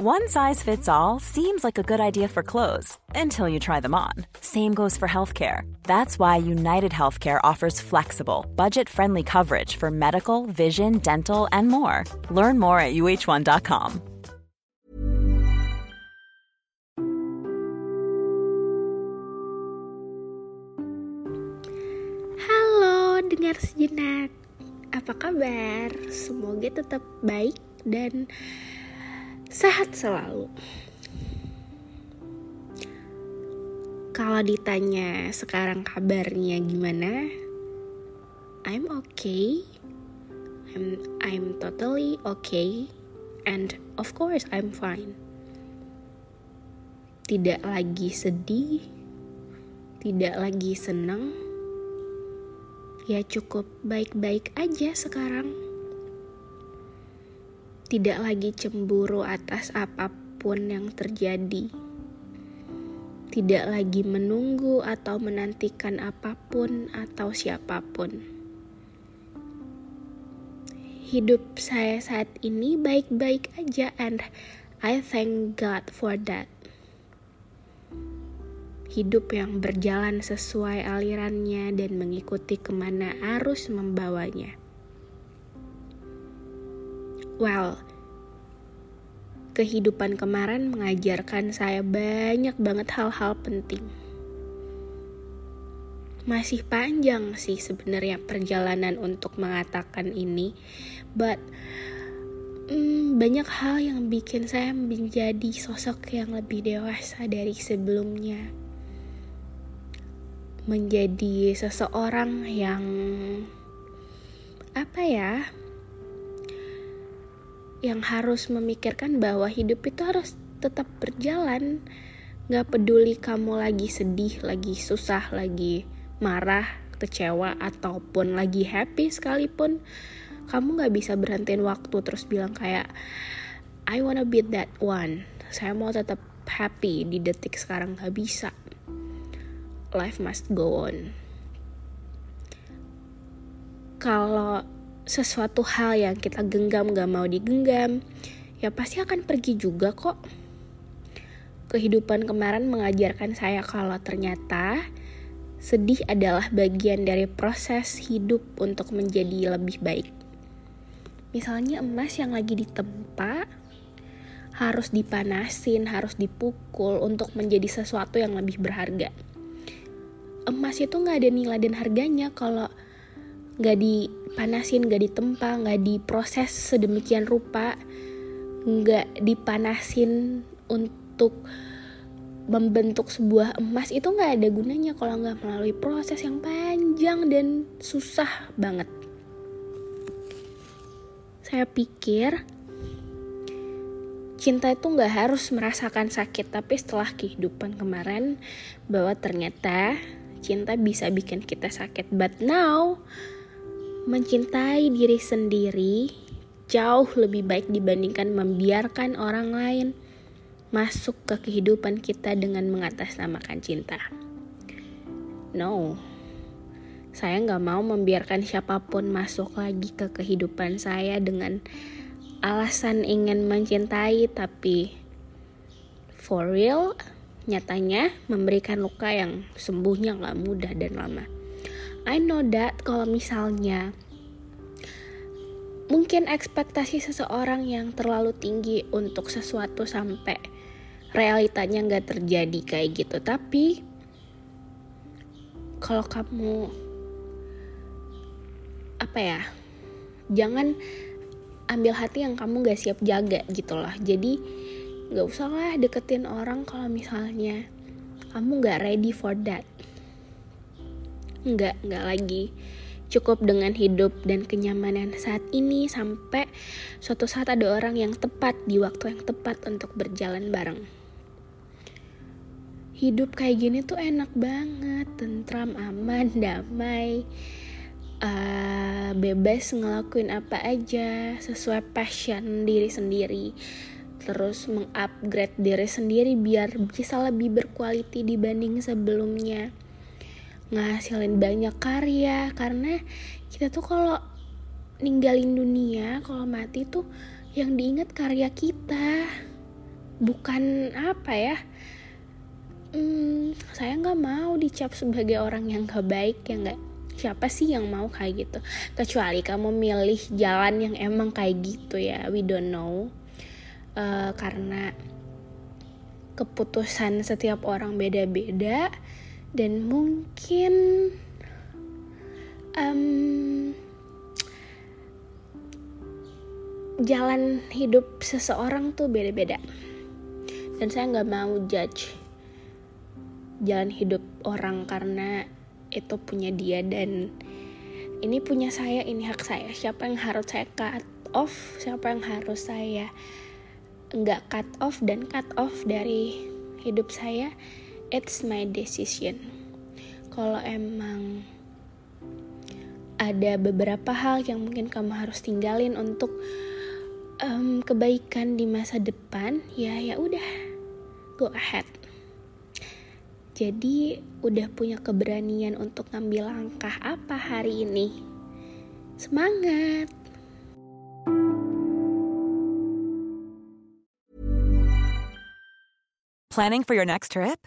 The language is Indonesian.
One size fits all seems like a good idea for clothes until you try them on. Same goes for healthcare. That's why United Healthcare offers flexible, budget friendly coverage for medical, vision, dental, and more. Learn more at uh1.com. Halo, dengar sejenak. Apa kabar? Semoga tetap baik dan sehat selalu. Kalau ditanya sekarang kabarnya gimana? I'm okay. I'm I'm totally okay and of course I'm fine. Tidak lagi sedih, tidak lagi senang. Ya cukup baik-baik aja sekarang tidak lagi cemburu atas apa pun yang terjadi, tidak lagi menunggu atau menantikan apa pun atau siapa pun. Hidup saya saat ini baik-baik aja, and I thank God for that. Hidup yang berjalan sesuai alirannya dan mengikuti ke mana arus membawanya. Well, kehidupan kemarin mengajarkan saya banyak banget hal-hal penting. Masih panjang sih sebenarnya perjalanan untuk mengatakan ini, but hmm, banyak hal yang bikin saya menjadi sosok yang lebih dewasa dari sebelumnya. Menjadi seseorang yang apa ya? Yang harus memikirkan bahwa hidup itu harus tetap berjalan. Gak peduli kamu lagi sedih, lagi susah, lagi marah, kecewa, ataupun lagi happy sekalipun, kamu gak bisa berhentiin waktu terus bilang kayak, I wanna be that one. Saya mau tetap happy di detik sekarang gak bisa. Life must go on. Kalau sesuatu hal yang kita genggam gak mau digenggam, ya pasti akan pergi juga kok. Kehidupan kemarin mengajarkan saya kalau ternyata sedih adalah bagian dari proses hidup untuk menjadi lebih baik. Misalnya emas yang lagi ditempa harus dipanasin, harus dipukul untuk menjadi sesuatu yang lebih berharga. Emas itu nggak ada nilai dan harganya kalau nggak dipanasin nggak ditempa nggak diproses sedemikian rupa nggak dipanasin untuk membentuk sebuah emas itu nggak ada gunanya kalau nggak melalui proses yang panjang dan susah banget. Saya pikir cinta itu nggak harus merasakan sakit tapi setelah kehidupan kemarin bahwa ternyata cinta bisa bikin kita sakit. But now Mencintai diri sendiri jauh lebih baik dibandingkan membiarkan orang lain masuk ke kehidupan kita dengan mengatasnamakan cinta. No, saya nggak mau membiarkan siapa pun masuk lagi ke kehidupan saya dengan alasan ingin mencintai, tapi for real, nyatanya memberikan luka yang sembuhnya nggak mudah dan lama. I know that kalau misalnya mungkin ekspektasi seseorang yang terlalu tinggi untuk sesuatu sampai realitanya nggak terjadi kayak gitu. Tapi kalau kamu apa ya jangan ambil hati yang kamu gak siap jaga gitu lah. Jadi nggak usah lah deketin orang kalau misalnya kamu gak ready for that nggak nggak lagi cukup dengan hidup dan kenyamanan saat ini sampai suatu saat ada orang yang tepat di waktu yang tepat untuk berjalan bareng. Hidup kayak gini tuh enak banget, tentram, aman, damai, uh, bebas ngelakuin apa aja sesuai passion diri sendiri. Terus mengupgrade diri sendiri biar bisa lebih berkualitas dibanding sebelumnya ngasilin banyak karya. Karena kita tuh kalau ninggalin dunia kalau mati tuh yang diingat karya kita. Bukan apa ya hmm, saya nggak mau dicap sebagai orang yang gak baik ya nggak siapa sih yang mau kayak gitu? Kecuali kamu milih jalan yang emang kayak gitu ya we don't know. Uh, karena keputusan setiap orang beda-beda dan mungkin um, jalan hidup seseorang tuh beda-beda. Dan saya nggak mau judge jalan hidup orang karena itu punya dia dan ini punya saya ini hak saya. Siapa yang harus saya cut off siapa yang harus saya nggak cut off dan cut off dari hidup saya it's my decision. Kalau emang ada beberapa hal yang mungkin kamu harus tinggalin untuk um, kebaikan di masa depan ya ya udah go ahead. Jadi udah punya keberanian untuk ngambil langkah apa hari ini? Semangat! Planning for your next trip